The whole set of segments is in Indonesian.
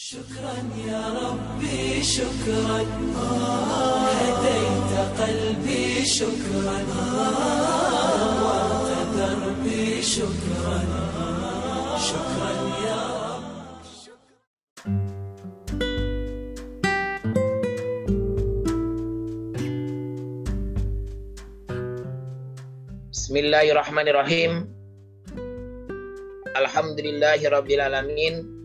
شكرا يا ربي شكرا هديت قلبي شكرا نورت دربي شكرا شكرا يا رب Bismillahirrahmanirrahim. Alhamdulillahirrabbilalamin.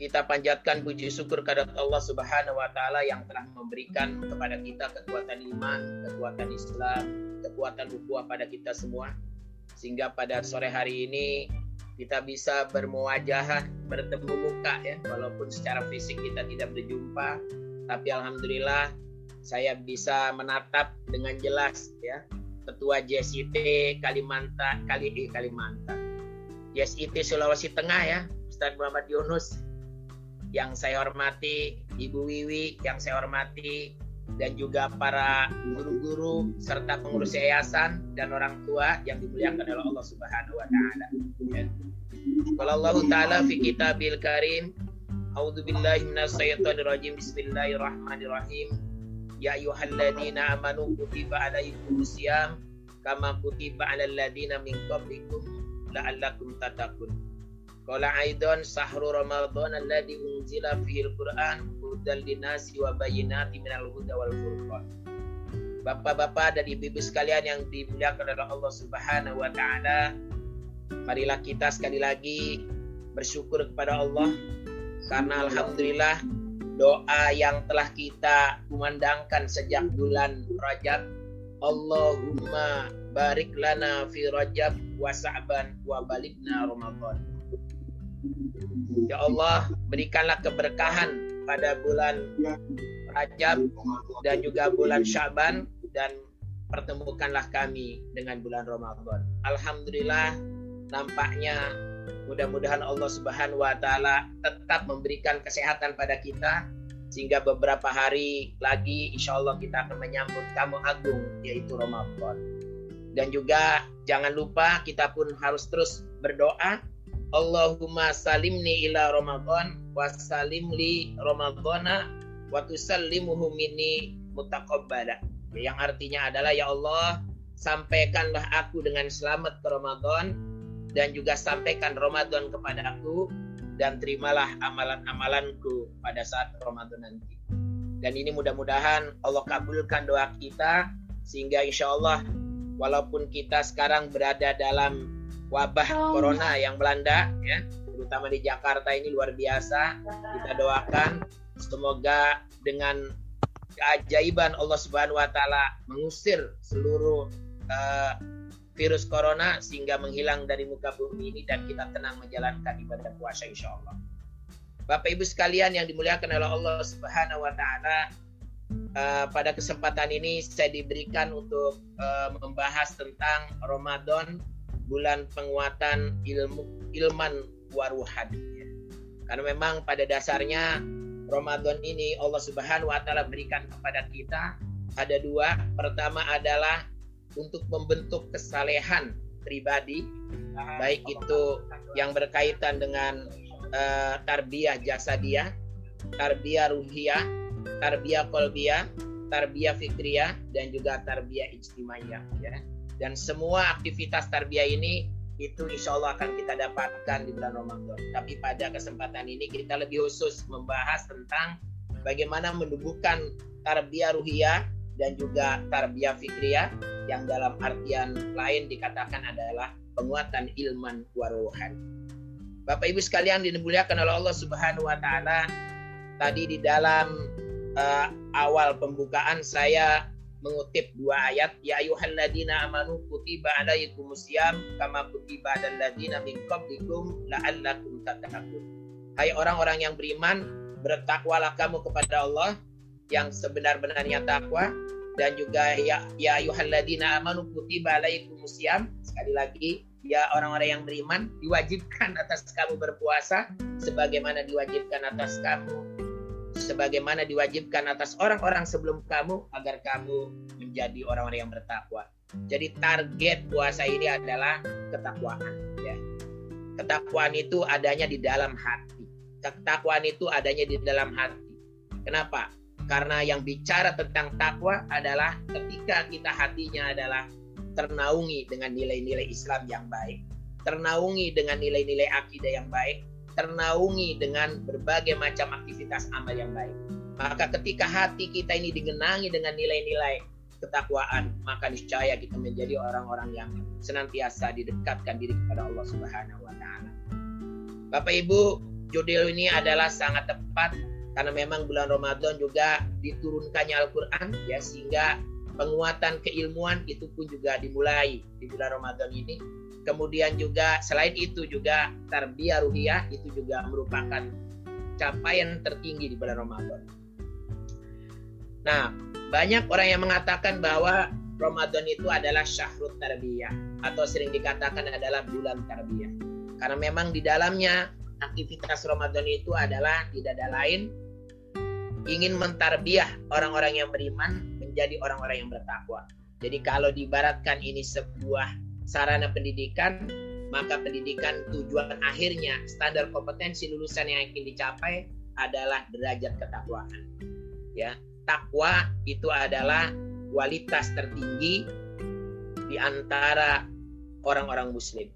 Kita panjatkan puji syukur kepada Allah Subhanahu wa taala yang telah memberikan kepada kita kekuatan iman, kekuatan Islam, kekuatan ukhuwah pada kita semua. Sehingga pada sore hari ini kita bisa bermuajah, bertemu muka ya, walaupun secara fisik kita tidak berjumpa, tapi alhamdulillah saya bisa menatap dengan jelas ya Ketua JSIT Kalimantan kali di Kalimantan. JSIT Sulawesi Tengah ya, Ustadz Muhammad Yunus yang saya hormati, Ibu Wiwi yang saya hormati dan juga para guru-guru serta pengurus yayasan dan orang tua yang dimuliakan oleh Allah Subhanahu wa taala. Ya. Qala Allah taala fi kitabil karim A'udzu billahi minasyaitonir rajim. Bismillahirrahmanirrahim. Ya ayyuhalladzina amanu kutiba alaikumusiyam kama kutiba alal ladzina min qablikum la'allakum tattaqun. Qala aidan sahru ramadhan alladzi unzila fihi al-Qur'an hudan linasi wa bayyinatin minal huda wal furqan. Bapak-bapak dan ibu-ibu sekalian yang dimuliakan oleh Allah Subhanahu wa taala, marilah kita sekali lagi bersyukur kepada Allah karena alhamdulillah doa yang telah kita kumandangkan sejak bulan Rajab Allahumma barik lana fi Rajab wa Sa'ban wa balikna Ramadan Ya Allah berikanlah keberkahan pada bulan Rajab dan juga bulan Syaban dan pertemukanlah kami dengan bulan Ramadan Alhamdulillah nampaknya mudah-mudahan Allah Subhanahu wa taala tetap memberikan kesehatan pada kita sehingga beberapa hari lagi insya Allah kita akan menyambut tamu agung yaitu Ramadan. Dan juga jangan lupa kita pun harus terus berdoa Allahumma salimni ila Ramadan wa salimli Ramadana wa tusallimuhu minni mutaqabbala. Yang artinya adalah ya Allah sampaikanlah aku dengan selamat ke Ramadan dan juga sampaikan Ramadan kepada aku dan terimalah amalan-amalanku pada saat Ramadan nanti. Dan ini mudah-mudahan Allah kabulkan doa kita sehingga insya Allah walaupun kita sekarang berada dalam wabah corona yang melanda ya. Terutama di Jakarta ini luar biasa. Kita doakan semoga dengan keajaiban Allah Subhanahu wa taala mengusir seluruh uh, virus corona sehingga menghilang dari muka bumi ini dan kita tenang menjalankan ibadah puasa insya Allah. Bapak Ibu sekalian yang dimuliakan oleh Allah Subhanahu wa taala, uh, pada kesempatan ini saya diberikan untuk uh, membahas tentang Ramadan, bulan penguatan ilmu ilman waruhan. Ya. Karena memang pada dasarnya Ramadan ini Allah Subhanahu wa taala berikan kepada kita ada dua. Pertama adalah untuk membentuk kesalehan pribadi baik itu yang berkaitan dengan uh, tarbiyah jasadiyah, tarbiyah ruhiyah, tarbiyah kolbiyah, tarbiyah fikriyah dan juga tarbiyah ijtimaiyah ya. Dan semua aktivitas tarbiyah ini itu insya Allah akan kita dapatkan di bulan Ramadan. Tapi pada kesempatan ini kita lebih khusus membahas tentang bagaimana menumbuhkan tarbiyah ruhiyah dan juga tarbiyah fikriyah yang dalam artian lain dikatakan adalah penguatan ilman waruhan. Bapak Ibu sekalian dimuliakan oleh Allah Subhanahu wa taala. Tadi di dalam uh, awal pembukaan saya mengutip dua ayat ya ayyuhalladzina amanu kutiba alaikumusiyam kama kutiba alal ladzina min qablikum la'allakum tattaqun. Hai orang-orang yang beriman, bertakwalah kamu kepada Allah yang sebenar-benarnya takwa. Dan juga ya ya ayyuhalladzina amanu kutiba alaikumusiyam. Sekali lagi ya orang-orang yang beriman diwajibkan atas kamu berpuasa sebagaimana diwajibkan atas kamu sebagaimana diwajibkan atas orang-orang sebelum kamu agar kamu menjadi orang-orang yang bertakwa. Jadi target puasa ini adalah ketakwaan ya. Ketakwaan itu adanya di dalam hati. Ketakwaan itu adanya di dalam hati. Kenapa? Karena yang bicara tentang takwa adalah ketika kita hatinya adalah ternaungi dengan nilai-nilai Islam yang baik, ternaungi dengan nilai-nilai akidah yang baik, ternaungi dengan berbagai macam aktivitas amal yang baik. Maka ketika hati kita ini digenangi dengan nilai-nilai ketakwaan, maka niscaya kita menjadi orang-orang yang senantiasa didekatkan diri kepada Allah Subhanahu wa taala. Bapak Ibu, judul ini adalah sangat tepat karena memang bulan Ramadan juga diturunkannya Al-Qur'an ya sehingga penguatan keilmuan itu pun juga dimulai di bulan Ramadan ini. Kemudian juga selain itu juga tarbiyah ruhiyah itu juga merupakan capaian tertinggi di bulan Ramadan. Nah, banyak orang yang mengatakan bahwa Ramadan itu adalah syahrul tarbiyah atau sering dikatakan adalah bulan tarbiyah. Karena memang di dalamnya aktivitas Ramadan itu adalah tidak ada lain ingin mentarbiah orang-orang yang beriman menjadi orang-orang yang bertakwa. Jadi kalau dibaratkan ini sebuah sarana pendidikan, maka pendidikan tujuan akhirnya standar kompetensi lulusan yang ingin dicapai adalah derajat ketakwaan. Ya, takwa itu adalah kualitas tertinggi di antara orang-orang muslim.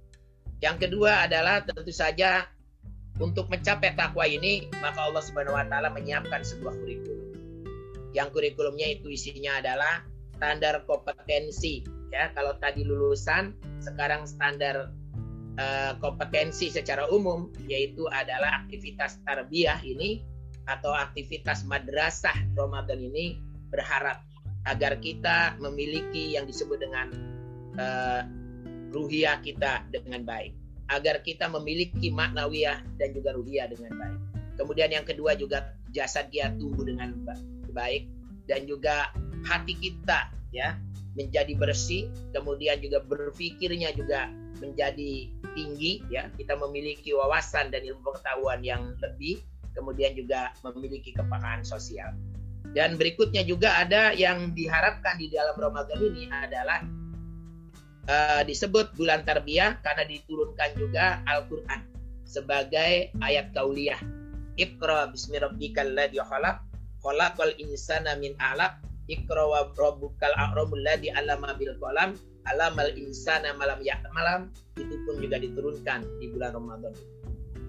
Yang kedua adalah tentu saja untuk mencapai takwa ini maka Allah Subhanahu wa taala menyiapkan sebuah kurikulum. Yang kurikulumnya itu isinya adalah standar kompetensi ya. Kalau tadi lulusan, sekarang standar uh, kompetensi secara umum yaitu adalah aktivitas tarbiyah ini atau aktivitas madrasah Ramadan ini berharap agar kita memiliki yang disebut dengan uh, ruhiyah kita dengan baik agar kita memiliki maknawiyah dan juga ruhiyah dengan baik kemudian yang kedua juga jasad dia tumbuh dengan baik dan juga hati kita ya menjadi bersih kemudian juga berpikirnya juga menjadi tinggi ya kita memiliki wawasan dan ilmu pengetahuan yang lebih kemudian juga memiliki kepekaan sosial. Dan berikutnya juga ada yang diharapkan di dalam Ramadan ini adalah uh, disebut bulan tarbiyah karena diturunkan juga Al-Qur'an sebagai ayat kauliyah. Iqra bismi rabbikal ladzi khalaq khalaqal insana min 'alaq Iqra wa rabbukal akramul ladzi 'allama bil qalam alamal insana malam ya malam itu pun juga diturunkan di bulan Ramadan.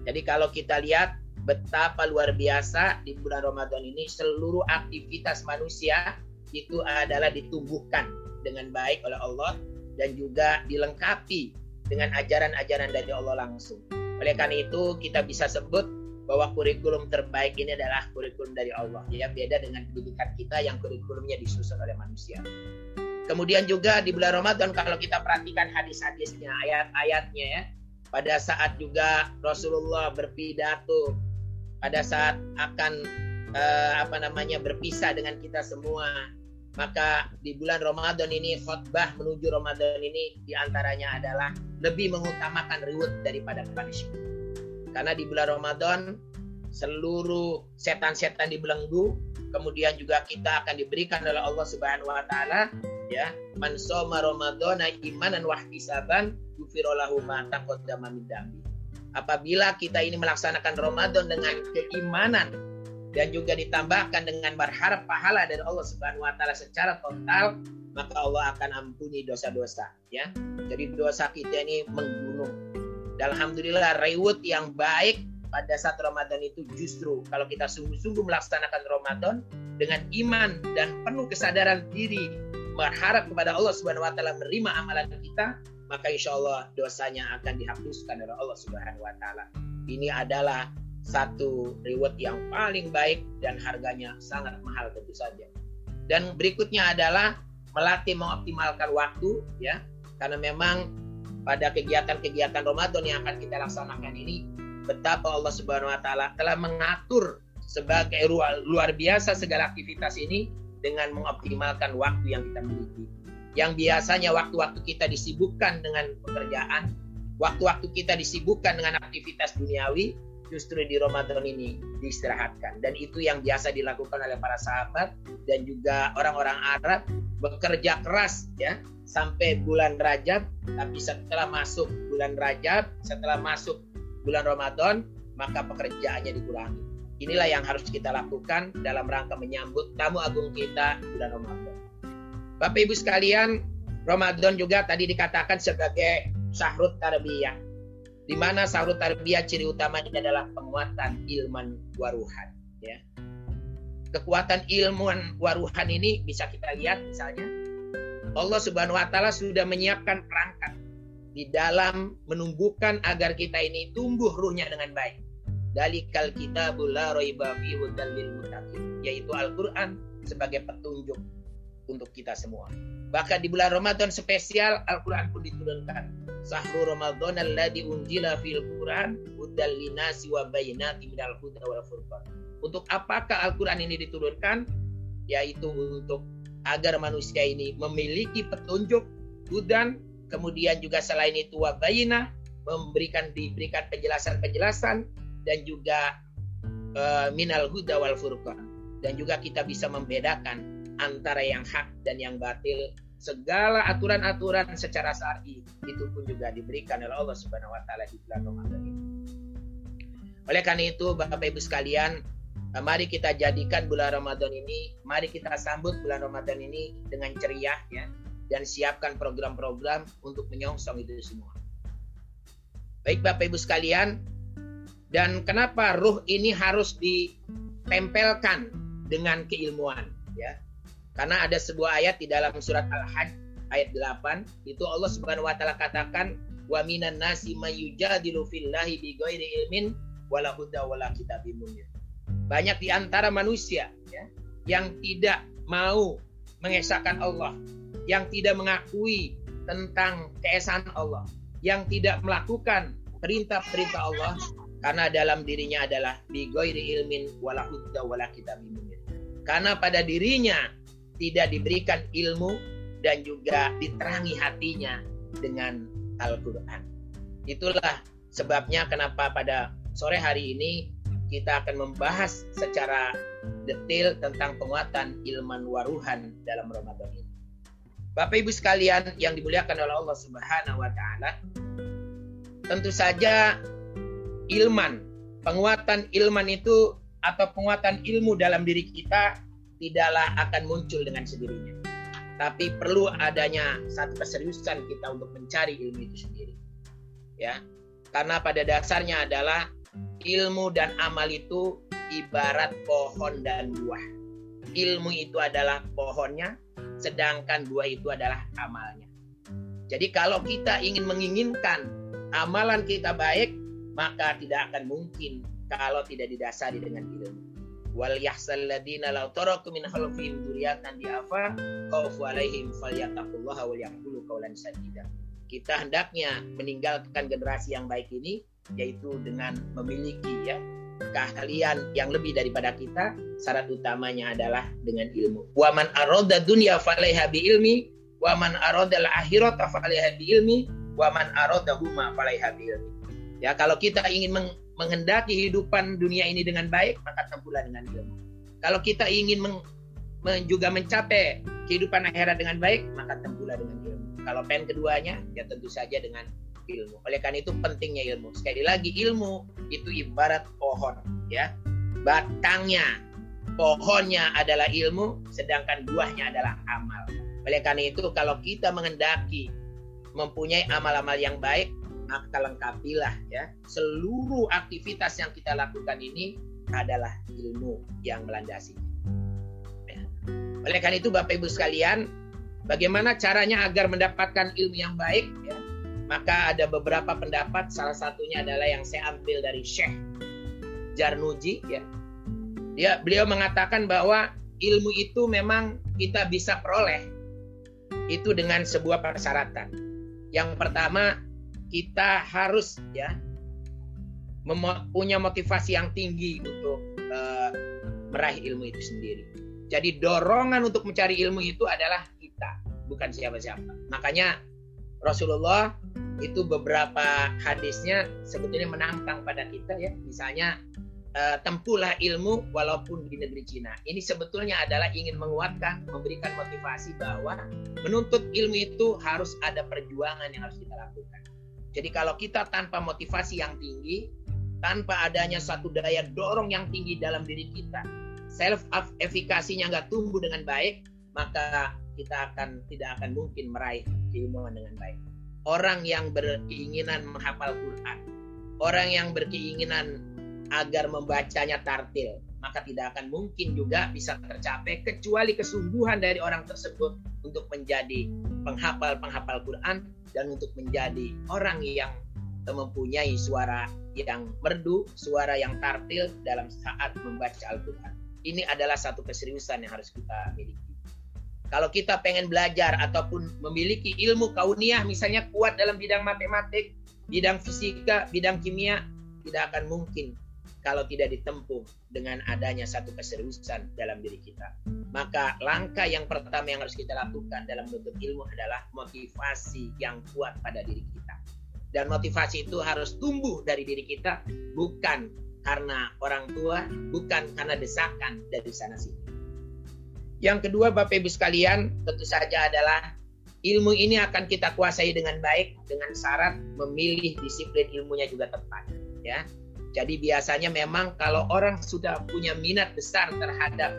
Jadi kalau kita lihat betapa luar biasa di bulan Ramadan ini seluruh aktivitas manusia itu adalah ditumbuhkan dengan baik oleh Allah dan juga dilengkapi dengan ajaran-ajaran dari Allah langsung. Oleh karena itu kita bisa sebut bahwa kurikulum terbaik ini adalah kurikulum dari Allah. Ya beda dengan pendidikan kita yang kurikulumnya disusun oleh manusia. Kemudian juga di bulan Ramadan kalau kita perhatikan hadis-hadisnya, ayat-ayatnya ya. Pada saat juga Rasulullah berpidato pada saat akan uh, apa namanya berpisah dengan kita semua maka di bulan Ramadan ini khutbah menuju Ramadan ini di antaranya adalah lebih mengutamakan reward daripada punishment karena di bulan Ramadan seluruh setan-setan dibelenggu kemudian juga kita akan diberikan oleh Allah Subhanahu wa taala ya man soma ramadhana imanan wa ihtisaban yufirolahu ma taqaddama min dambi apabila kita ini melaksanakan Ramadan dengan keimanan dan juga ditambahkan dengan berharap pahala dari Allah Subhanahu wa taala secara total, maka Allah akan ampuni dosa-dosa ya. Jadi dosa kita ini menggunung. Dan alhamdulillah reward yang baik pada saat Ramadan itu justru kalau kita sungguh-sungguh melaksanakan Ramadan dengan iman dan penuh kesadaran diri berharap kepada Allah Subhanahu wa taala menerima amalan kita, maka insya Allah dosanya akan dihapuskan oleh Allah Subhanahu wa taala. Ini adalah satu reward yang paling baik dan harganya sangat mahal tentu saja. Dan berikutnya adalah melatih mengoptimalkan waktu ya. Karena memang pada kegiatan-kegiatan Ramadan yang akan kita laksanakan ini betapa Allah Subhanahu wa taala telah mengatur sebagai luar biasa segala aktivitas ini dengan mengoptimalkan waktu yang kita miliki. Yang biasanya waktu-waktu kita disibukkan dengan pekerjaan, waktu-waktu kita disibukkan dengan aktivitas duniawi, justru di Ramadan ini diistirahatkan. Dan itu yang biasa dilakukan oleh para sahabat dan juga orang-orang Arab bekerja keras ya sampai bulan Rajab, tapi setelah masuk bulan Rajab, setelah masuk bulan Ramadan, maka pekerjaannya dikurangi. Inilah yang harus kita lakukan dalam rangka menyambut tamu agung kita bulan Ramadan. Bapak Ibu sekalian, Ramadan juga tadi dikatakan sebagai sahrut tarbiyah. Di mana sahrut tarbiyah ciri utamanya adalah penguatan ilman waruhan. Ya. Kekuatan ilmuwan waruhan ini bisa kita lihat misalnya Allah Subhanahu wa taala sudah menyiapkan perangkat di dalam menumbuhkan agar kita ini tumbuh ruhnya dengan baik. Dalikal kitabul la raiba fihi lil muttaqin, yaitu Al-Qur'an sebagai petunjuk untuk kita semua. Bahkan di bulan Ramadan spesial Al-Qur'an pun diturunkan. Sahru Ramadan alladzi unzila fil Qur'an hudal linasi wa bayyinatin minal huda wal furqan. Untuk apakah Al-Qur'an ini diturunkan? Yaitu untuk agar manusia ini memiliki petunjuk hudan kemudian juga selain itu wabayina memberikan diberikan penjelasan-penjelasan dan juga uh, minal huda wal furqan dan juga kita bisa membedakan antara yang hak dan yang batil segala aturan-aturan secara syar'i itu pun juga diberikan oleh Allah Subhanahu wa taala di bulan Ramadan ini. Oleh karena itu Bapak Ibu sekalian, eh, mari kita jadikan bulan Ramadan ini, mari kita sambut bulan Ramadan ini dengan ceria ya, dan siapkan program-program untuk menyongsong itu semua. Baik Bapak Ibu sekalian, dan kenapa ruh ini harus ditempelkan dengan keilmuan ya? Karena ada sebuah ayat di dalam surat Al-Hajj ayat 8 itu Allah Subhanahu wa taala katakan wa minan nasi mayujadilu fillahi bighairi ilmin wala huda wala kitabim Banyak di antara manusia ya, yang tidak mau mengesahkan Allah yang tidak mengakui tentang keesaan Allah, yang tidak melakukan perintah-perintah Allah karena dalam dirinya adalah bigoiri ilmin wala hudda wala Karena pada dirinya tidak diberikan ilmu dan juga diterangi hatinya dengan Al-Qur'an. Itulah sebabnya kenapa pada sore hari ini kita akan membahas secara detail tentang penguatan ilman waruhan dalam Ramadan ini. Bapak Ibu sekalian yang dimuliakan oleh Allah Subhanahu wa taala, tentu saja ilman, penguatan ilman itu atau penguatan ilmu dalam diri kita tidaklah akan muncul dengan sendirinya. Tapi perlu adanya satu keseriusan kita untuk mencari ilmu itu sendiri. Ya. Karena pada dasarnya adalah ilmu dan amal itu ibarat pohon dan buah. Ilmu itu adalah pohonnya, sedangkan dua itu adalah amalnya. Jadi kalau kita ingin menginginkan amalan kita baik, maka tidak akan mungkin kalau tidak didasari dengan ilmu. Wal yahsal ladina law taraku min khalfihim dzurriyyatan diafa khaufu alaihim falyattaqullaha wal yaqulu qawlan sadida. Kita hendaknya meninggalkan generasi yang baik ini yaitu dengan memiliki ya keahlian yang lebih daripada kita, syarat utamanya adalah dengan ilmu. Waman aroda dunia falaiha bi ilmi, waman aroda akhirat falaiha bi ilmi, waman aroda huma falaiha bi ilmi. Ya, kalau kita ingin meng menghendaki kehidupan dunia ini dengan baik, maka tempuhlah dengan ilmu. Kalau kita ingin meng men juga mencapai kehidupan akhirat dengan baik, maka tempuhlah dengan ilmu. Kalau pen keduanya, ya tentu saja dengan ilmu. Oleh karena itu pentingnya ilmu. Sekali lagi ilmu itu ibarat pohon, ya. Batangnya, pohonnya adalah ilmu, sedangkan buahnya adalah amal. Oleh karena itu kalau kita mengendaki mempunyai amal-amal yang baik, maka lengkapilah ya. Seluruh aktivitas yang kita lakukan ini adalah ilmu yang melandasi. Ya. Oleh karena itu Bapak Ibu sekalian, bagaimana caranya agar mendapatkan ilmu yang baik ya? Maka ada beberapa pendapat, salah satunya adalah yang saya ambil dari Syekh Jarnuji ya. Dia beliau mengatakan bahwa ilmu itu memang kita bisa peroleh itu dengan sebuah persyaratan. Yang pertama, kita harus ya punya motivasi yang tinggi untuk uh, meraih ilmu itu sendiri. Jadi dorongan untuk mencari ilmu itu adalah kita, bukan siapa-siapa. Makanya Rasulullah itu beberapa hadisnya sebetulnya menantang pada kita ya misalnya uh, tempuhlah ilmu walaupun di negeri Cina ini sebetulnya adalah ingin menguatkan memberikan motivasi bahwa menuntut ilmu itu harus ada perjuangan yang harus kita lakukan Jadi kalau kita tanpa motivasi yang tinggi, tanpa adanya satu daya dorong yang tinggi dalam diri kita, self efikasinya nggak tumbuh dengan baik, maka kita akan tidak akan mungkin meraih keilmuan dengan baik. Orang yang berkeinginan menghafal Quran, orang yang berkeinginan agar membacanya tartil, maka tidak akan mungkin juga bisa tercapai kecuali kesungguhan dari orang tersebut untuk menjadi penghafal-penghafal Quran dan untuk menjadi orang yang mempunyai suara yang merdu, suara yang tartil dalam saat membaca Al-Quran. Ini adalah satu keseriusan yang harus kita miliki. Kalau kita pengen belajar ataupun memiliki ilmu kauniyah misalnya kuat dalam bidang matematik, bidang fisika, bidang kimia, tidak akan mungkin kalau tidak ditempuh dengan adanya satu keseriusan dalam diri kita. Maka langkah yang pertama yang harus kita lakukan dalam menuntut ilmu adalah motivasi yang kuat pada diri kita. Dan motivasi itu harus tumbuh dari diri kita, bukan karena orang tua, bukan karena desakan dari sana sini. Yang kedua, Bapak Ibu sekalian, tentu saja adalah ilmu ini akan kita kuasai dengan baik dengan syarat memilih disiplin ilmunya juga tepat, ya jadi biasanya memang kalau orang sudah punya minat besar terhadap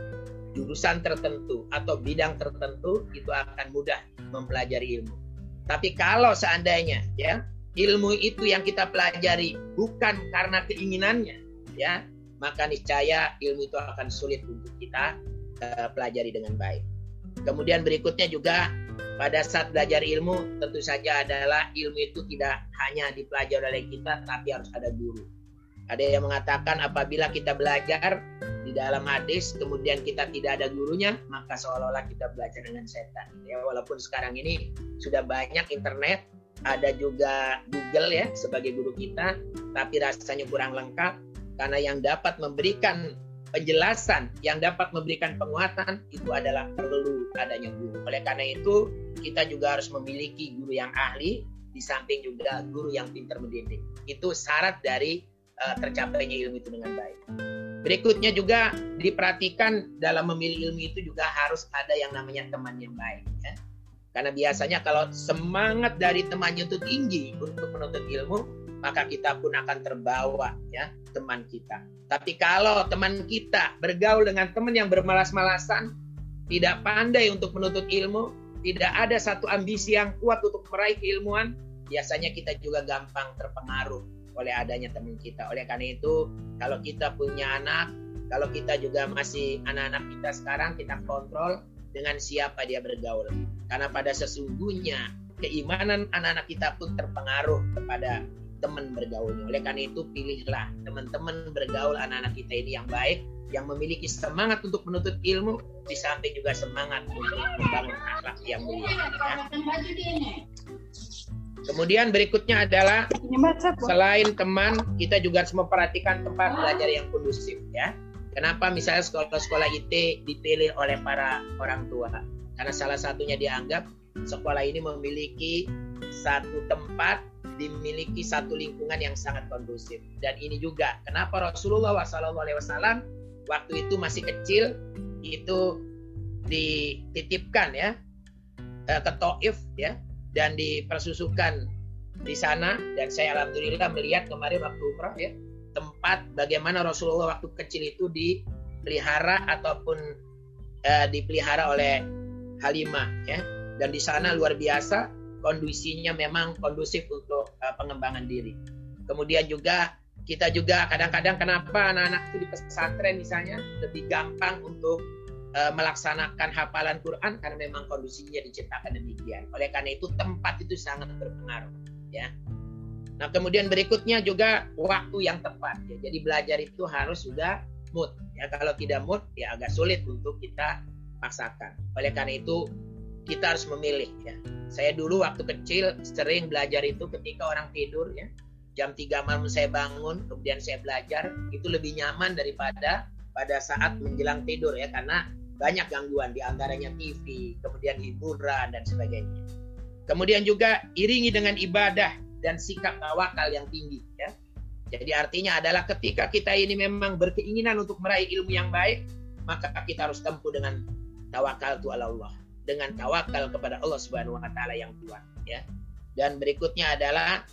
jurusan tertentu atau bidang tertentu itu akan mudah mempelajari ilmu. Tapi kalau seandainya ya ilmu itu yang kita pelajari bukan karena keinginannya ya maka niscaya ilmu itu akan sulit untuk kita uh, pelajari dengan baik. Kemudian berikutnya juga pada saat belajar ilmu tentu saja adalah ilmu itu tidak hanya dipelajari oleh kita tapi harus ada guru ada yang mengatakan apabila kita belajar di dalam hadis kemudian kita tidak ada gurunya maka seolah-olah kita belajar dengan setan. Ya walaupun sekarang ini sudah banyak internet, ada juga Google ya sebagai guru kita, tapi rasanya kurang lengkap karena yang dapat memberikan penjelasan, yang dapat memberikan penguatan itu adalah perlu adanya guru. Oleh karena itu kita juga harus memiliki guru yang ahli di samping juga guru yang pintar mendidik. Itu syarat dari uh, tercapainya ilmu itu dengan baik. Berikutnya juga diperhatikan dalam memilih ilmu itu juga harus ada yang namanya teman yang baik. Ya. Karena biasanya kalau semangat dari temannya itu tinggi untuk menuntut ilmu, maka kita pun akan terbawa ya teman kita. Tapi kalau teman kita bergaul dengan teman yang bermalas-malasan, tidak pandai untuk menuntut ilmu, tidak ada satu ambisi yang kuat untuk meraih keilmuan, biasanya kita juga gampang terpengaruh oleh adanya teman kita. Oleh karena itu, kalau kita punya anak, kalau kita juga masih anak-anak kita sekarang, kita kontrol dengan siapa dia bergaul. Karena pada sesungguhnya keimanan anak-anak kita pun terpengaruh kepada teman bergaulnya. Oleh karena itu pilihlah teman-teman bergaul anak-anak kita ini yang baik, yang memiliki semangat untuk menuntut ilmu, di samping juga semangat untuk membangun akhlak yang mulia. Ya. Kemudian berikutnya adalah selain teman, kita juga harus memperhatikan tempat belajar yang kondusif ya. Kenapa misalnya sekolah-sekolah IT dipilih oleh para orang tua? Karena salah satunya dianggap sekolah ini memiliki satu tempat, dimiliki satu lingkungan yang sangat kondusif. Dan ini juga kenapa Rasulullah SAW waktu itu masih kecil itu dititipkan ya eh, ke Taif ya dan dipersusukan di sana. Dan saya alhamdulillah melihat kemarin waktu umrah ya tempat bagaimana Rasulullah waktu kecil itu dipelihara ataupun uh, dipelihara oleh Halimah ya. Dan di sana luar biasa kondisinya memang kondusif untuk uh, pengembangan diri. Kemudian juga kita juga kadang-kadang kenapa anak-anak itu di pesantren misalnya lebih gampang untuk e, melaksanakan hafalan Quran karena memang kondisinya diciptakan demikian. Oleh karena itu tempat itu sangat berpengaruh ya. Nah, kemudian berikutnya juga waktu yang tepat ya. Jadi belajar itu harus sudah mood ya. Kalau tidak mood ya agak sulit untuk kita paksakan. Oleh karena itu kita harus memilih ya. Saya dulu waktu kecil sering belajar itu ketika orang tidur ya. Jam 3 malam saya bangun, kemudian saya belajar, itu lebih nyaman daripada pada saat menjelang tidur ya karena banyak gangguan di antaranya TV, kemudian hiburan dan sebagainya. Kemudian juga iringi dengan ibadah dan sikap tawakal yang tinggi ya. Jadi artinya adalah ketika kita ini memang berkeinginan untuk meraih ilmu yang baik, maka kita harus tempuh dengan tawakal tu Allah, dengan tawakal kepada Allah Subhanahu wa taala yang kuat ya. Dan berikutnya adalah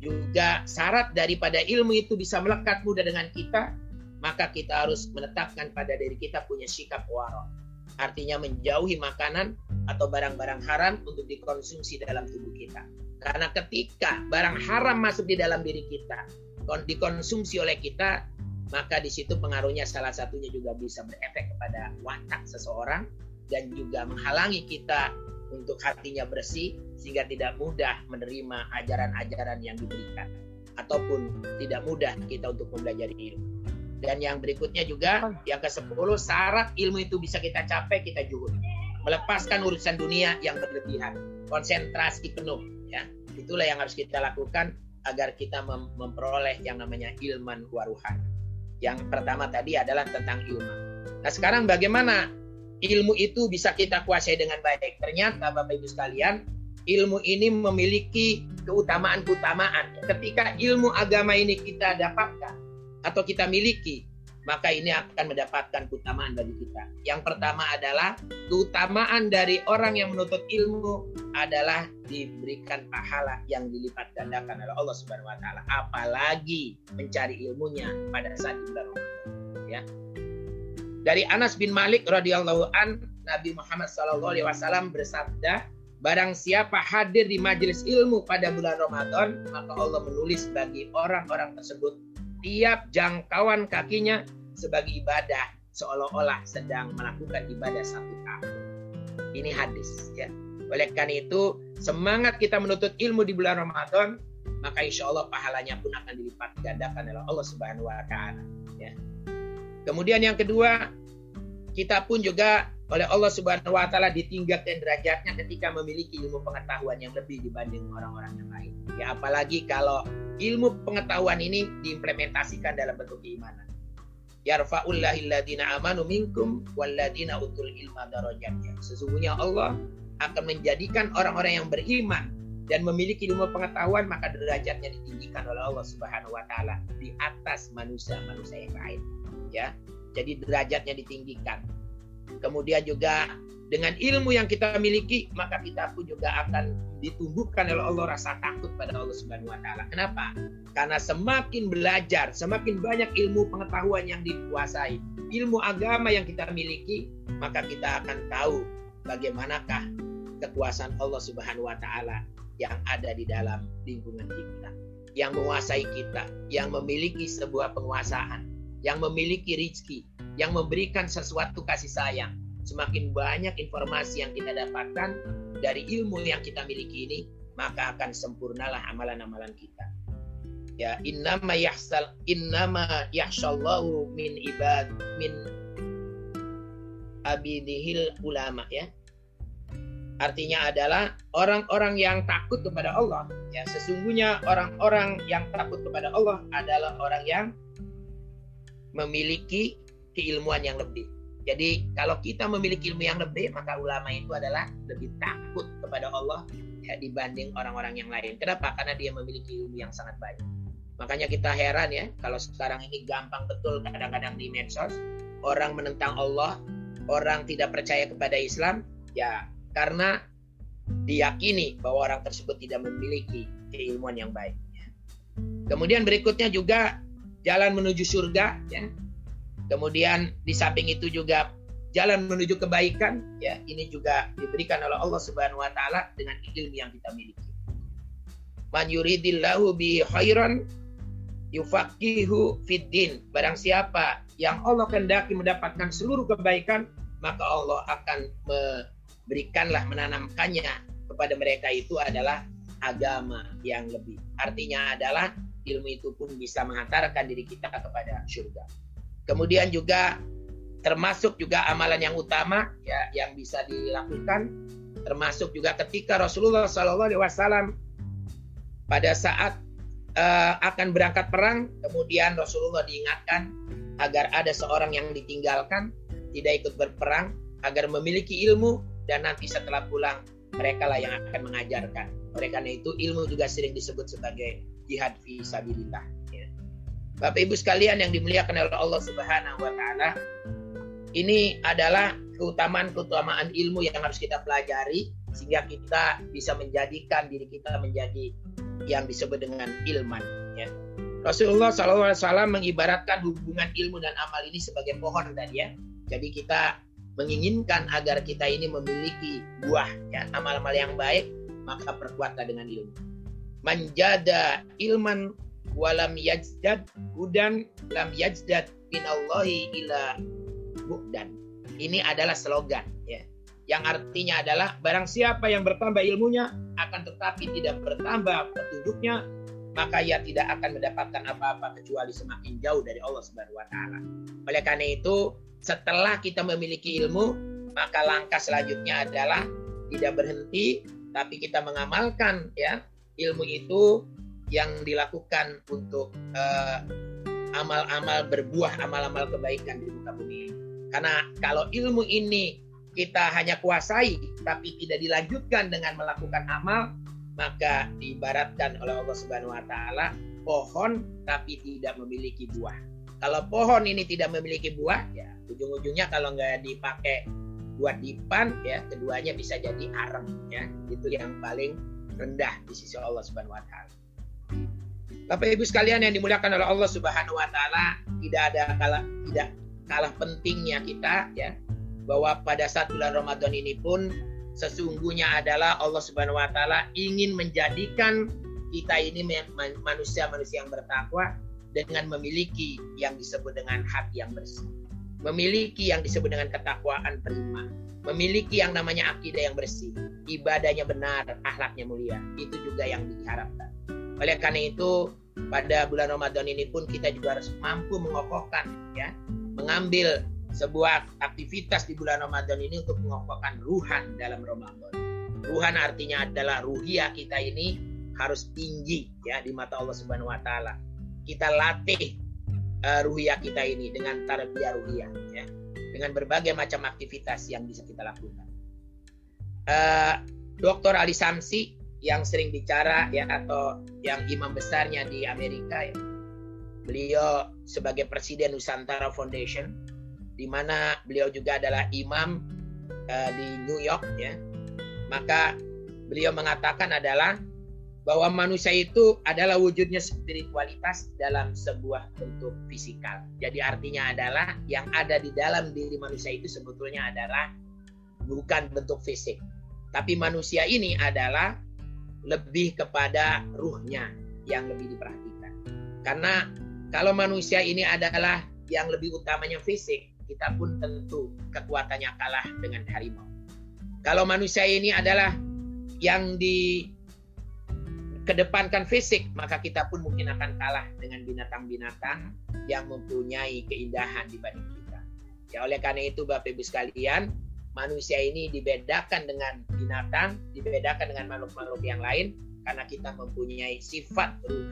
juga syarat daripada ilmu itu bisa melekat mudah dengan kita, maka kita harus menetapkan pada diri kita punya sikap waro. Artinya menjauhi makanan atau barang-barang haram untuk dikonsumsi dalam tubuh kita. Karena ketika barang haram masuk di dalam diri kita, dikonsumsi oleh kita, maka di situ pengaruhnya salah satunya juga bisa berefek kepada watak seseorang dan juga menghalangi kita untuk hatinya bersih sehingga tidak mudah menerima ajaran-ajaran yang diberikan ataupun tidak mudah kita untuk mempelajari ilmu. Dan yang berikutnya juga yang ke-10 syarat ilmu itu bisa kita capai kita juhud. Melepaskan urusan dunia yang berlebihan, konsentrasi penuh ya. Itulah yang harus kita lakukan agar kita mem memperoleh yang namanya ilman waruhan. Yang pertama tadi adalah tentang ilmu. Nah, sekarang bagaimana ilmu itu bisa kita kuasai dengan baik. Ternyata Bapak Ibu sekalian, ilmu ini memiliki keutamaan-keutamaan. Ketika ilmu agama ini kita dapatkan atau kita miliki, maka ini akan mendapatkan keutamaan bagi kita. Yang pertama adalah keutamaan dari orang yang menuntut ilmu adalah diberikan pahala yang dilipat gandakan oleh Allah Subhanahu wa taala, apalagi mencari ilmunya pada saat bulan Ya. Dari Anas bin Malik radhiyallahu an Nabi Muhammad sallallahu alaihi wasallam bersabda, barang siapa hadir di majelis ilmu pada bulan Ramadan, maka Allah menulis bagi orang-orang tersebut tiap jangkauan kakinya sebagai ibadah seolah-olah sedang melakukan ibadah satu tahun. Ini hadis ya. Oleh karena itu, semangat kita menuntut ilmu di bulan Ramadan, maka insya Allah pahalanya pun akan dilipat gandakan oleh Allah Subhanahu wa taala ya. Kemudian yang kedua, kita pun juga oleh Allah Subhanahu wa taala ditingkatkan derajatnya ketika memiliki ilmu pengetahuan yang lebih dibanding orang-orang yang lain. Ya apalagi kalau ilmu pengetahuan ini diimplementasikan dalam bentuk keimanan. Yarfa'ullahilladina amanu minkum walladina utul ilma darajatnya. Sesungguhnya Allah akan menjadikan orang-orang yang beriman dan memiliki ilmu pengetahuan maka derajatnya ditinggikan oleh Allah Subhanahu wa taala di atas manusia-manusia yang lain ya. Jadi derajatnya ditinggikan. Kemudian juga dengan ilmu yang kita miliki, maka kita pun juga akan ditumbuhkan oleh Allah rasa takut pada Allah Subhanahu wa taala. Kenapa? Karena semakin belajar, semakin banyak ilmu pengetahuan yang dikuasai, ilmu agama yang kita miliki, maka kita akan tahu bagaimanakah kekuasaan Allah Subhanahu wa taala yang ada di dalam lingkungan kita, yang menguasai kita, yang memiliki sebuah penguasaan yang memiliki rizki, yang memberikan sesuatu kasih sayang. Semakin banyak informasi yang kita dapatkan dari ilmu yang kita miliki ini, maka akan sempurnalah amalan-amalan kita. Ya, innama yahsal innama yahshallahu min ibad min abidihil ulama ya. Artinya adalah orang-orang yang takut kepada Allah. Ya, sesungguhnya orang-orang yang takut kepada Allah adalah orang yang memiliki keilmuan yang lebih. Jadi kalau kita memiliki ilmu yang lebih, maka ulama itu adalah lebih takut kepada Allah ya, dibanding orang-orang yang lain. Kenapa? Karena dia memiliki ilmu yang sangat baik. Makanya kita heran ya, kalau sekarang ini gampang betul kadang-kadang di medsos, orang menentang Allah, orang tidak percaya kepada Islam, ya karena diyakini bahwa orang tersebut tidak memiliki keilmuan yang baik. Kemudian berikutnya juga jalan menuju surga ya. Kemudian di samping itu juga jalan menuju kebaikan ya ini juga diberikan oleh Allah Subhanahu wa taala dengan ilmu yang kita miliki. Man yuridillahu bi khairan yufaqihu fiddin. Barang siapa yang Allah kehendaki mendapatkan seluruh kebaikan, maka Allah akan memberikanlah menanamkannya kepada mereka itu adalah agama yang lebih. Artinya adalah ilmu itu pun bisa mengantarkan diri kita kepada surga. Kemudian juga termasuk juga amalan yang utama ya yang bisa dilakukan termasuk juga ketika Rasulullah SAW pada saat uh, akan berangkat perang kemudian Rasulullah diingatkan agar ada seorang yang ditinggalkan tidak ikut berperang agar memiliki ilmu dan nanti setelah pulang mereka lah yang akan mengajarkan. Karena itu ilmu juga sering disebut sebagai jihad fi sabilillah. Bapak Ibu sekalian yang dimuliakan oleh Allah Subhanahu wa taala, ini adalah keutamaan-keutamaan ilmu yang harus kita pelajari sehingga kita bisa menjadikan diri kita menjadi yang disebut dengan ilman ya. Rasulullah SAW mengibaratkan hubungan ilmu dan amal ini sebagai pohon tadi ya. Jadi kita menginginkan agar kita ini memiliki buah ya amal-amal yang baik maka perkuatlah dengan ilmu. Menjada ilman walam yajdad hudan lam yajdad minallahi ila bu'dan. Ini adalah slogan ya. Yang artinya adalah barang siapa yang bertambah ilmunya akan tetapi tidak bertambah petunjuknya maka ia tidak akan mendapatkan apa-apa kecuali semakin jauh dari Allah Subhanahu wa taala. Oleh karena itu, setelah kita memiliki ilmu, maka langkah selanjutnya adalah tidak berhenti tapi kita mengamalkan ya ilmu itu yang dilakukan untuk uh, amal-amal berbuah amal-amal kebaikan di muka bumi. Karena kalau ilmu ini kita hanya kuasai tapi tidak dilanjutkan dengan melakukan amal, maka diibaratkan oleh Allah Subhanahu wa taala pohon tapi tidak memiliki buah. Kalau pohon ini tidak memiliki buah, ya ujung-ujungnya kalau nggak dipakai buat dipan, ya keduanya bisa jadi arem, ya itu yang paling rendah di sisi Allah Subhanahu wa taala. Bapak Ibu sekalian yang dimuliakan oleh Allah Subhanahu wa taala, tidak ada kalah tidak kalah pentingnya kita ya bahwa pada saat bulan Ramadan ini pun sesungguhnya adalah Allah Subhanahu wa taala ingin menjadikan kita ini manusia-manusia yang bertakwa dengan memiliki yang disebut dengan hati yang bersih. Memiliki yang disebut dengan ketakwaan prima. Memiliki yang namanya akidah yang bersih. Ibadahnya benar, akhlaknya mulia. Itu juga yang diharapkan. Oleh karena itu, pada bulan Ramadan ini pun kita juga harus mampu mengokohkan ya, mengambil sebuah aktivitas di bulan Ramadan ini untuk mengokohkan ruhan dalam Ramadan. Ruhan artinya adalah ruhia kita ini harus tinggi ya di mata Allah Subhanahu wa taala. Kita latih uh, ruhia kita ini dengan tarbiyah ruhia ya. Dengan berbagai macam aktivitas yang bisa kita lakukan. Uh, Dr. Ali Samsi yang sering bicara ya atau yang imam besarnya di Amerika ya. Beliau sebagai presiden Nusantara Foundation di mana beliau juga adalah imam uh, di New York ya. Maka beliau mengatakan adalah bahwa manusia itu adalah wujudnya spiritualitas dalam sebuah bentuk fisikal. Jadi artinya adalah yang ada di dalam diri manusia itu sebetulnya adalah bukan bentuk fisik. Tapi manusia ini adalah lebih kepada ruhnya yang lebih diperhatikan. Karena kalau manusia ini adalah yang lebih utamanya fisik, kita pun tentu kekuatannya kalah dengan harimau. Kalau manusia ini adalah yang di kedepankan fisik, maka kita pun mungkin akan kalah dengan binatang-binatang yang mempunyai keindahan dibanding kita. Ya oleh karena itu Bapak Ibu sekalian, manusia ini dibedakan dengan binatang, dibedakan dengan makhluk-makhluk yang lain karena kita mempunyai sifat ruh,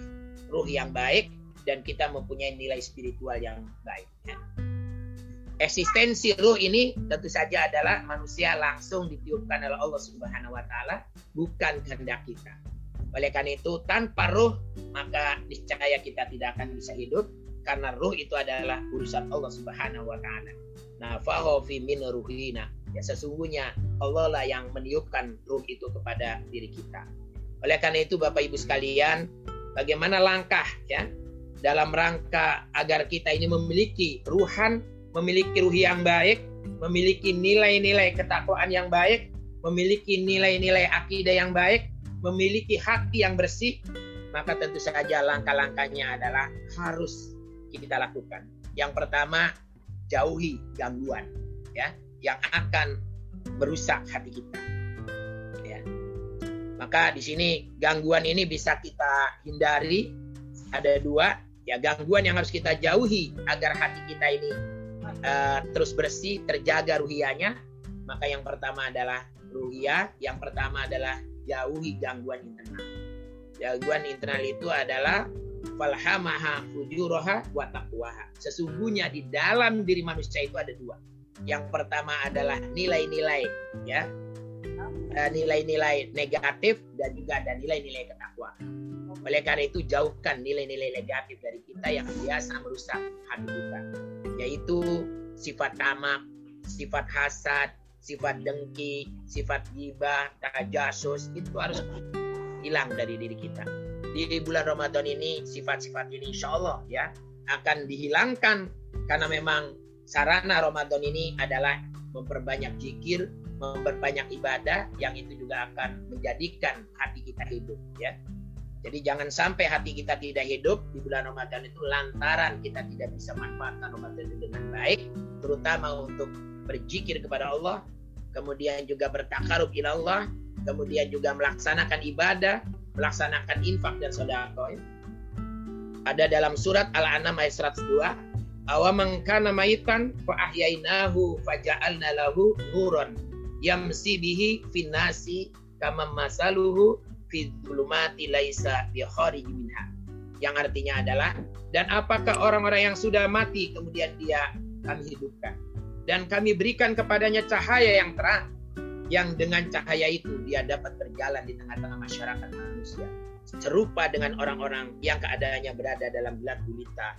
ruh yang baik dan kita mempunyai nilai spiritual yang baik. Ya. Eksistensi ruh ini tentu saja adalah manusia langsung ditiupkan oleh Allah Subhanahu wa taala, bukan kehendak kita. Oleh karena itu, tanpa ruh maka niscaya kita tidak akan bisa hidup karena ruh itu adalah urusan Allah Subhanahu wa taala. Nah, faho fi min ruhina Ya sesungguhnya Allah lah yang meniupkan ruh itu kepada diri kita. Oleh karena itu Bapak Ibu sekalian, bagaimana langkah ya dalam rangka agar kita ini memiliki ruhan, memiliki ruh yang baik, memiliki nilai-nilai ketakwaan yang baik, memiliki nilai-nilai akidah yang baik, memiliki hati yang bersih, maka tentu saja langkah-langkahnya adalah harus kita lakukan. Yang pertama, jauhi gangguan, ya yang akan merusak hati kita. Ya. Maka di sini gangguan ini bisa kita hindari. Ada dua, ya gangguan yang harus kita jauhi agar hati kita ini uh, terus bersih, terjaga ruhianya. Maka yang pertama adalah ruhia, yang pertama adalah jauhi gangguan internal. Gangguan internal itu adalah falhamaha fujuroha wa. Sesungguhnya di dalam diri manusia itu ada dua yang pertama adalah nilai-nilai ya. Eh, nilai-nilai negatif dan juga ada nilai-nilai ketakwaan. Oleh karena itu jauhkan nilai-nilai negatif dari kita yang biasa merusak hati kita, yaitu sifat tamak, sifat hasad, sifat dengki, sifat gibah, tajasus itu harus hilang dari diri kita. Di bulan Ramadan ini sifat-sifat ini insya Allah ya akan dihilangkan karena memang sarana Ramadan ini adalah memperbanyak zikir, memperbanyak ibadah yang itu juga akan menjadikan hati kita hidup ya. Jadi jangan sampai hati kita tidak hidup di bulan Ramadan itu lantaran kita tidak bisa manfaatkan Ramadan itu dengan baik, terutama untuk berzikir kepada Allah, kemudian juga bertakarub ila Allah, kemudian juga melaksanakan ibadah, melaksanakan infak dan sedekah. Ada dalam surat Al-An'am ayat 102, "Awaman kana maitan fa ahyainahu faja'alna lahu nuran. Yamsi bihi finnasi kama masaluhu fi dzulumati laisa bi minha. Yang artinya adalah dan apakah orang-orang yang sudah mati kemudian dia kami hidupkan? Dan kami berikan kepadanya cahaya yang terang yang dengan cahaya itu dia dapat berjalan di tengah-tengah masyarakat manusia. Serupa dengan orang-orang yang keadaannya berada dalam gelap gulita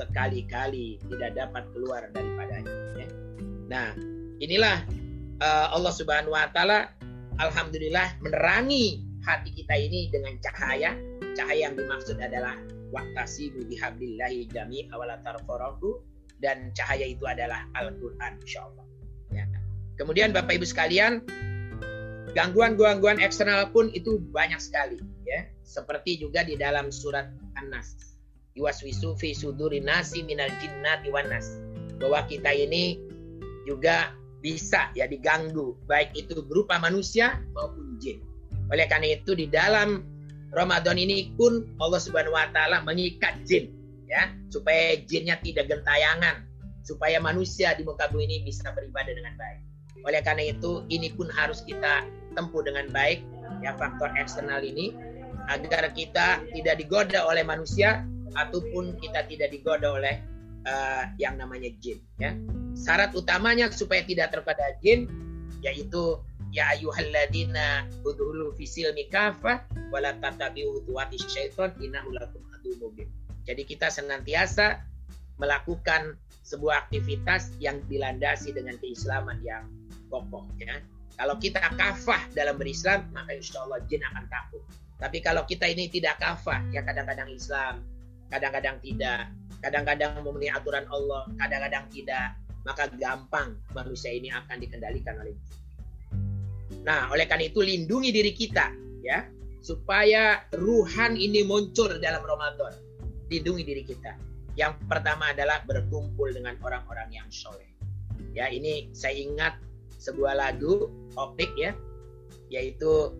sekali-kali tidak dapat keluar daripadanya ya. Nah, inilah uh, Allah Subhanahu wa taala alhamdulillah menerangi hati kita ini dengan cahaya. Cahaya yang dimaksud adalah waktasibu bihablillahi jami awala tarfaraku dan cahaya itu adalah Al-Qur'an. Ya. Kemudian Bapak Ibu sekalian, gangguan-gangguan eksternal pun itu banyak sekali ya. Seperti juga di dalam surat An-Nas. Iwaswisu fi suduri nasi minal jinnati wan nas. Bahwa kita ini juga bisa ya diganggu baik itu berupa manusia maupun jin. Oleh karena itu di dalam Ramadan ini pun Allah Subhanahu wa taala mengikat jin ya supaya jinnya tidak gentayangan supaya manusia di muka bumi ini bisa beribadah dengan baik. Oleh karena itu ini pun harus kita tempuh dengan baik ya faktor eksternal ini agar kita tidak digoda oleh manusia ataupun kita tidak digoda oleh uh, yang namanya jin ya. Syarat utamanya supaya tidak tergoda jin yaitu ya ayyuhalladzina udhulu fisil mikafah wala tatabi'u khutuwati syaitan innahu lakum mubin. Jadi kita senantiasa melakukan sebuah aktivitas yang dilandasi dengan keislaman yang kokoh ya. Kalau kita kafah dalam berislam, maka insya Allah jin akan takut. Tapi kalau kita ini tidak kafah, ya kadang-kadang Islam, kadang-kadang tidak, kadang-kadang memenuhi aturan Allah, kadang-kadang tidak, maka gampang manusia ini akan dikendalikan oleh. Nah, oleh karena itu lindungi diri kita ya, supaya ruhan ini muncul dalam Ramadan. Lindungi diri kita. Yang pertama adalah berkumpul dengan orang-orang yang soleh. Ya, ini saya ingat sebuah lagu optik ya, yaitu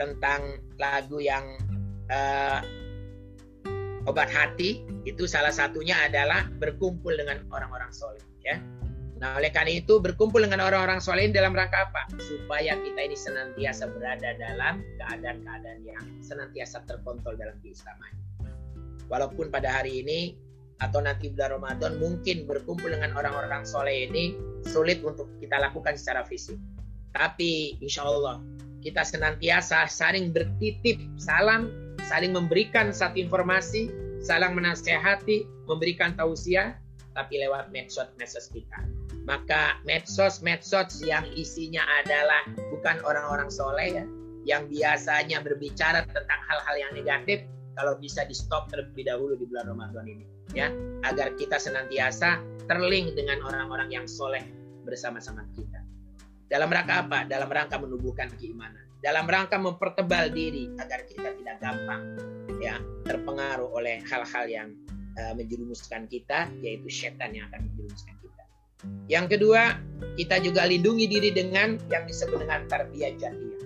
tentang lagu yang uh, obat hati itu salah satunya adalah berkumpul dengan orang-orang soleh ya Nah, oleh karena itu berkumpul dengan orang-orang soleh dalam rangka apa? Supaya kita ini senantiasa berada dalam keadaan-keadaan yang senantiasa terkontrol dalam keislaman. Walaupun pada hari ini atau nanti bulan Ramadan mungkin berkumpul dengan orang-orang soleh ini sulit untuk kita lakukan secara fisik. Tapi insya Allah kita senantiasa saling bertitip salam, saling memberikan satu informasi, saling menasehati, memberikan tausiah, tapi lewat medsos-medsos kita maka medsos-medsos yang isinya adalah bukan orang-orang soleh ya, yang biasanya berbicara tentang hal-hal yang negatif, kalau bisa di stop terlebih dahulu di bulan Ramadan ini, ya, agar kita senantiasa terlink dengan orang-orang yang soleh bersama-sama kita. Dalam rangka apa? Dalam rangka menumbuhkan keimanan. Dalam rangka mempertebal diri agar kita tidak gampang ya terpengaruh oleh hal-hal yang uh, menjerumuskan kita, yaitu setan yang akan menjerumuskan yang kedua, kita juga lindungi diri dengan yang disebut dengan tarbiyah jatiyah.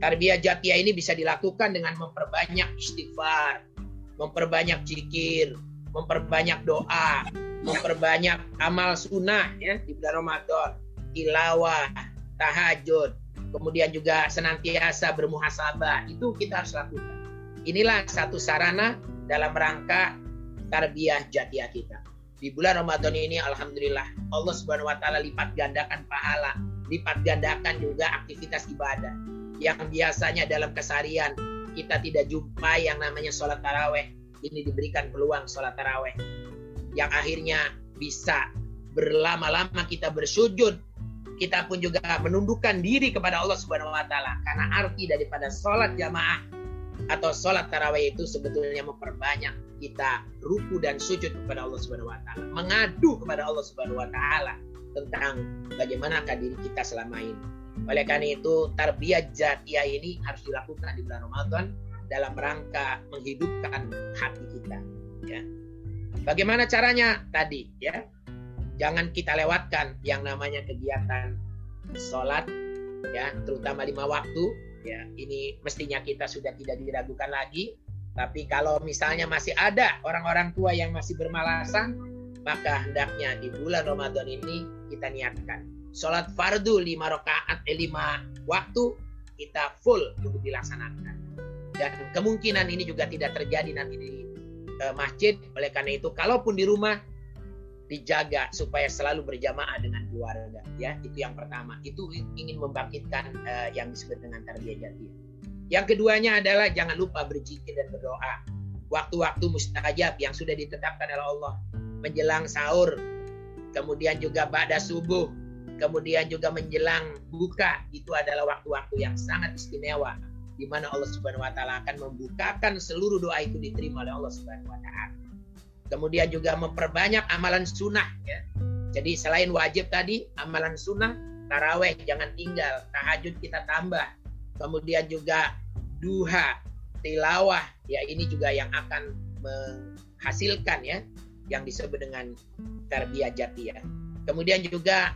Tarbiyah jatiyah ini bisa dilakukan dengan memperbanyak istighfar, memperbanyak zikir, memperbanyak doa, memperbanyak amal sunnah ya di bulan Ramadan, tilawah, tahajud, kemudian juga senantiasa bermuhasabah. Itu kita harus lakukan. Inilah satu sarana dalam rangka tarbiyah jatiyah kita di bulan Ramadan ini alhamdulillah Allah Subhanahu wa taala lipat gandakan pahala, lipat gandakan juga aktivitas ibadah yang biasanya dalam kesarian kita tidak jumpa yang namanya sholat taraweh ini diberikan peluang sholat taraweh yang akhirnya bisa berlama-lama kita bersujud kita pun juga menundukkan diri kepada Allah Subhanahu wa taala karena arti daripada sholat jamaah atau sholat tarawih itu sebetulnya memperbanyak kita ruku dan sujud kepada Allah Subhanahu wa taala, mengadu kepada Allah Subhanahu wa taala tentang bagaimanakah diri kita selama ini. Oleh karena itu, tarbiyah jatiyah ini harus dilakukan di bulan Ramadan dalam rangka menghidupkan hati kita, ya. Bagaimana caranya tadi, ya? Jangan kita lewatkan yang namanya kegiatan sholat, ya, terutama lima waktu, ya. Ini mestinya kita sudah tidak diragukan lagi. Tapi kalau misalnya masih ada orang-orang tua yang masih bermalasan, maka hendaknya di bulan Ramadan ini kita niatkan sholat fardu lima rakaat eh, lima waktu kita full untuk dilaksanakan dan kemungkinan ini juga tidak terjadi nanti di uh, masjid oleh karena itu kalaupun di rumah dijaga supaya selalu berjamaah dengan keluarga ya. Itu yang pertama. Itu ingin membangkitkan uh, yang disebut dengan tarbiyah jati yang keduanya adalah jangan lupa berzikir dan berdoa. Waktu-waktu mustajab yang sudah ditetapkan oleh Allah. Menjelang sahur kemudian juga pada subuh, kemudian juga menjelang buka. Itu adalah waktu-waktu yang sangat istimewa di mana Allah Subhanahu wa taala akan membukakan seluruh doa itu diterima oleh Allah Subhanahu wa taala. Kemudian juga memperbanyak amalan sunnah ya. Jadi selain wajib tadi, amalan sunnah, taraweh jangan tinggal, tahajud kita tambah. Kemudian juga duha, tilawah, ya ini juga yang akan menghasilkan ya yang disebut dengan tarbiyah ya. Kemudian juga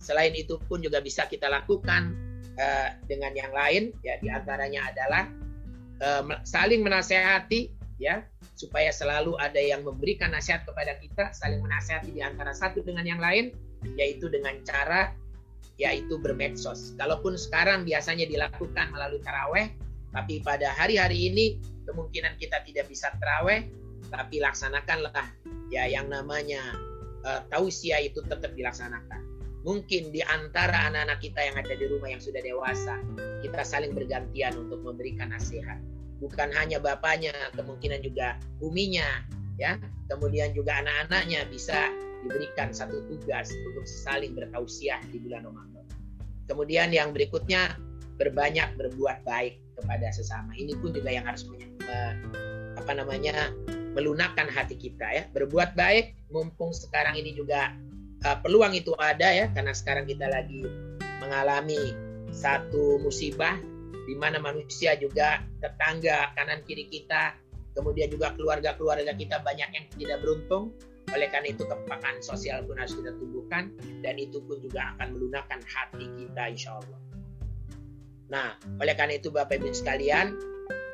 selain itu pun juga bisa kita lakukan uh, dengan yang lain ya di antaranya adalah uh, saling menasehati ya supaya selalu ada yang memberikan nasihat kepada kita saling menasehati di antara satu dengan yang lain yaitu dengan cara yaitu bermedsos. Kalaupun sekarang biasanya dilakukan melalui taraweh, tapi pada hari-hari ini kemungkinan kita tidak bisa taraweh, tapi laksanakanlah ya yang namanya uh, tausiah itu tetap dilaksanakan. Mungkin di antara anak-anak kita yang ada di rumah yang sudah dewasa, kita saling bergantian untuk memberikan nasihat. Bukan hanya bapaknya, kemungkinan juga buminya, ya. Kemudian juga anak-anaknya bisa diberikan satu tugas untuk saling bertausiah di bulan Ramadan. Kemudian yang berikutnya berbanyak berbuat baik kepada sesama. Ini pun juga yang harus punya apa namanya melunakkan hati kita ya berbuat baik mumpung sekarang ini juga uh, peluang itu ada ya karena sekarang kita lagi mengalami satu musibah di mana manusia juga tetangga kanan kiri kita kemudian juga keluarga-keluarga kita banyak yang tidak beruntung oleh karena itu kepekaan sosial pun harus kita tumbuhkan dan itu pun juga akan melunakkan hati kita insya Allah. Nah, oleh karena itu Bapak Ibu sekalian,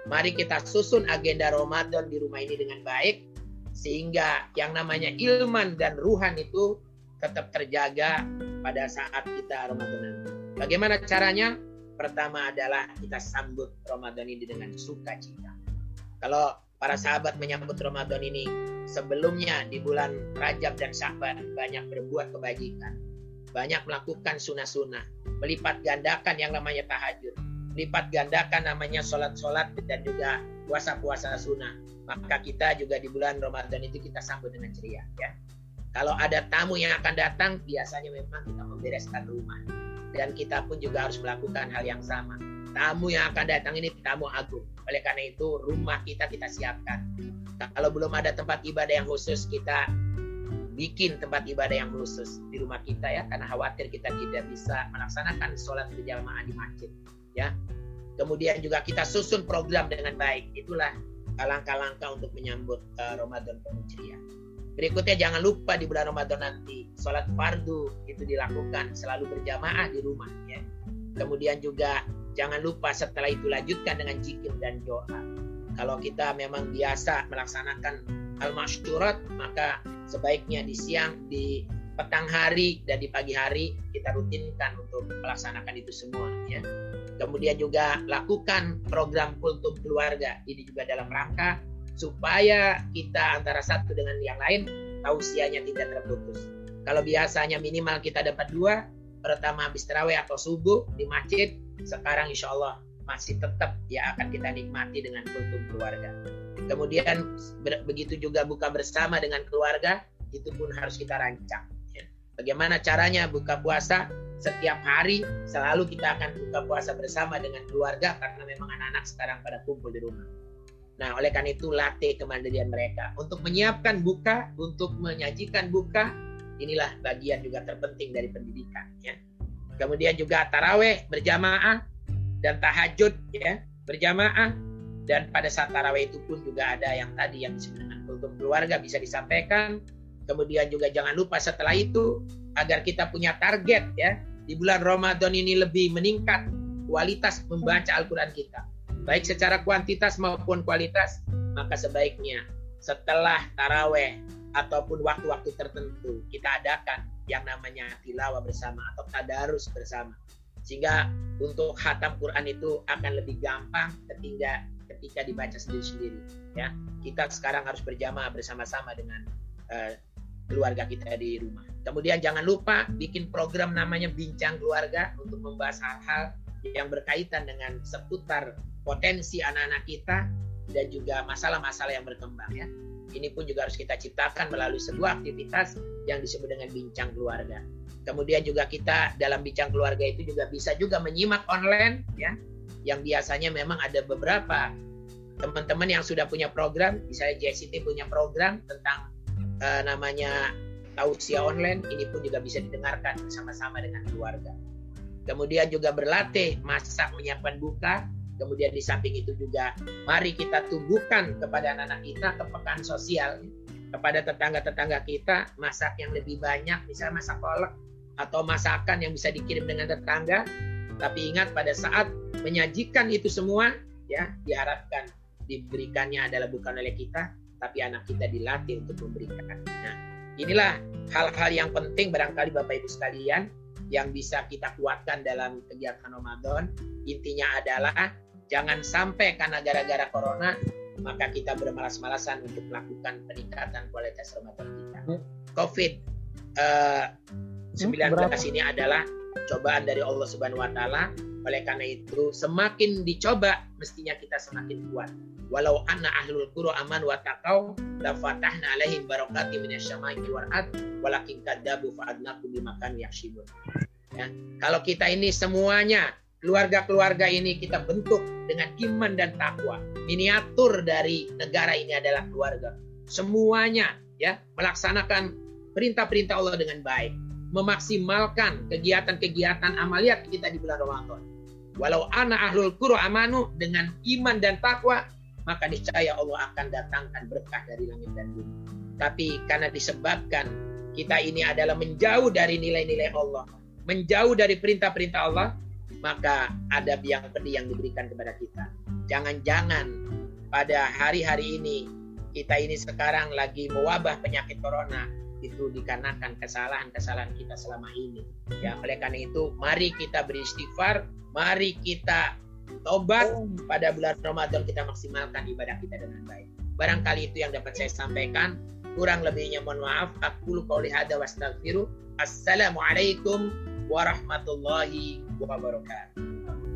Mari kita susun agenda Ramadan di rumah ini dengan baik sehingga yang namanya ilman dan ruhan itu tetap terjaga pada saat kita Ramadan. Bagaimana caranya? Pertama adalah kita sambut Ramadan ini dengan sukacita. Kalau para sahabat menyambut Ramadan ini sebelumnya di bulan Rajab dan Sya'ban banyak berbuat kebajikan, banyak melakukan sunnah-sunnah, melipat gandakan yang namanya tahajud, lipat gandakan namanya sholat-sholat dan juga puasa-puasa sunnah. Maka kita juga di bulan Ramadan itu kita sambut dengan ceria. Ya. Kalau ada tamu yang akan datang, biasanya memang kita membereskan rumah. Dan kita pun juga harus melakukan hal yang sama. Tamu yang akan datang ini tamu agung. Oleh karena itu, rumah kita kita siapkan. Kalau belum ada tempat ibadah yang khusus, kita bikin tempat ibadah yang khusus di rumah kita ya karena khawatir kita tidak bisa melaksanakan sholat berjamaah di masjid ya. Kemudian juga kita susun program dengan baik. Itulah langkah-langkah untuk menyambut uh, Ramadan penuh ceria. Berikutnya jangan lupa di bulan Ramadan nanti sholat fardu itu dilakukan selalu berjamaah di rumah ya. Kemudian juga jangan lupa setelah itu lanjutkan dengan zikir dan doa. Kalau kita memang biasa melaksanakan al-masyurat maka sebaiknya di siang di petang hari dan di pagi hari kita rutinkan untuk melaksanakan itu semua ya. Kemudian juga lakukan program kultum keluarga. Ini juga dalam rangka supaya kita antara satu dengan yang lain tausiahnya tidak terputus. Kalau biasanya minimal kita dapat dua, pertama habis terawih atau subuh di masjid, sekarang insya Allah masih tetap ya akan kita nikmati dengan kultum keluarga. Kemudian begitu juga buka bersama dengan keluarga, itu pun harus kita rancang. Ya. Bagaimana caranya buka puasa? Setiap hari selalu kita akan buka puasa bersama dengan keluarga karena memang anak-anak sekarang pada kumpul di rumah. Nah, oleh karena itu latih kemandirian mereka. Untuk menyiapkan buka, untuk menyajikan buka, inilah bagian juga terpenting dari pendidikan ya. Kemudian juga taraweh berjamaah dan tahajud ya. Berjamaah dan pada saat taraweh itu pun juga ada yang tadi yang disebut dengan kultum keluarga bisa disampaikan. Kemudian juga jangan lupa setelah itu agar kita punya target ya. Di bulan Ramadan ini lebih meningkat kualitas membaca Al-Quran kita. Baik secara kuantitas maupun kualitas, maka sebaiknya setelah taraweh ataupun waktu-waktu tertentu kita adakan yang namanya tilawah bersama atau tadarus bersama. Sehingga untuk khatam Quran itu akan lebih gampang ketika ketika dibaca sendiri-sendiri. Ya, kita sekarang harus berjamaah bersama-sama dengan uh, keluarga kita di rumah. Kemudian jangan lupa bikin program namanya Bincang Keluarga untuk membahas hal-hal yang berkaitan dengan seputar potensi anak-anak kita dan juga masalah-masalah yang berkembang ya. Ini pun juga harus kita ciptakan melalui sebuah aktivitas yang disebut dengan bincang keluarga. Kemudian juga kita dalam bincang keluarga itu juga bisa juga menyimak online ya, yang biasanya memang ada beberapa teman-teman yang sudah punya program, misalnya JCT punya program tentang uh, namanya tausiah online ini pun juga bisa didengarkan bersama-sama dengan keluarga. Kemudian juga berlatih masak menyiapkan buka. Kemudian di samping itu juga mari kita tumbuhkan kepada anak-anak kita kepekaan sosial kepada tetangga-tetangga kita masak yang lebih banyak misalnya masak kolak atau masakan yang bisa dikirim dengan tetangga tapi ingat pada saat menyajikan itu semua ya diharapkan diberikannya adalah bukan oleh kita tapi anak kita dilatih untuk memberikan. Nah, inilah hal-hal yang penting barangkali Bapak Ibu sekalian yang bisa kita kuatkan dalam kegiatan Ramadan. Intinya adalah jangan sampai karena gara-gara corona maka kita bermalas-malasan untuk melakukan peningkatan kualitas Ramadan kita. Hmm. Covid eh, 19 hmm, ini adalah cobaan dari Allah Subhanahu wa taala. Oleh karena itu, semakin dicoba mestinya kita semakin kuat walau anna ahlul qura aman wa taqau la fatahna alaihim barakati minasyamai wal ard walakin kadzabu fa'adnakum bimakan yaksibun ya kalau kita ini semuanya keluarga-keluarga ini kita bentuk dengan iman dan takwa. Miniatur dari negara ini adalah keluarga. Semuanya ya melaksanakan perintah-perintah Allah dengan baik. Memaksimalkan kegiatan-kegiatan amaliat kita di bulan Ramadan. Walau ana ahlul qura amanu dengan iman dan takwa maka niscaya Allah akan datangkan berkah dari langit dan bumi. Tapi karena disebabkan kita ini adalah menjauh dari nilai-nilai Allah, menjauh dari perintah-perintah Allah, maka ada biang pedih yang diberikan kepada kita. Jangan-jangan pada hari-hari ini kita ini sekarang lagi mewabah penyakit corona itu dikarenakan kesalahan-kesalahan kita selama ini. Ya, oleh karena itu mari kita beristighfar, mari kita tobat pada bulan Ramadan kita maksimalkan ibadah kita dengan baik. Barangkali itu yang dapat saya sampaikan. Kurang lebihnya mohon maaf. Aku qouli hada wastaghfiru. Assalamualaikum warahmatullahi wabarakatuh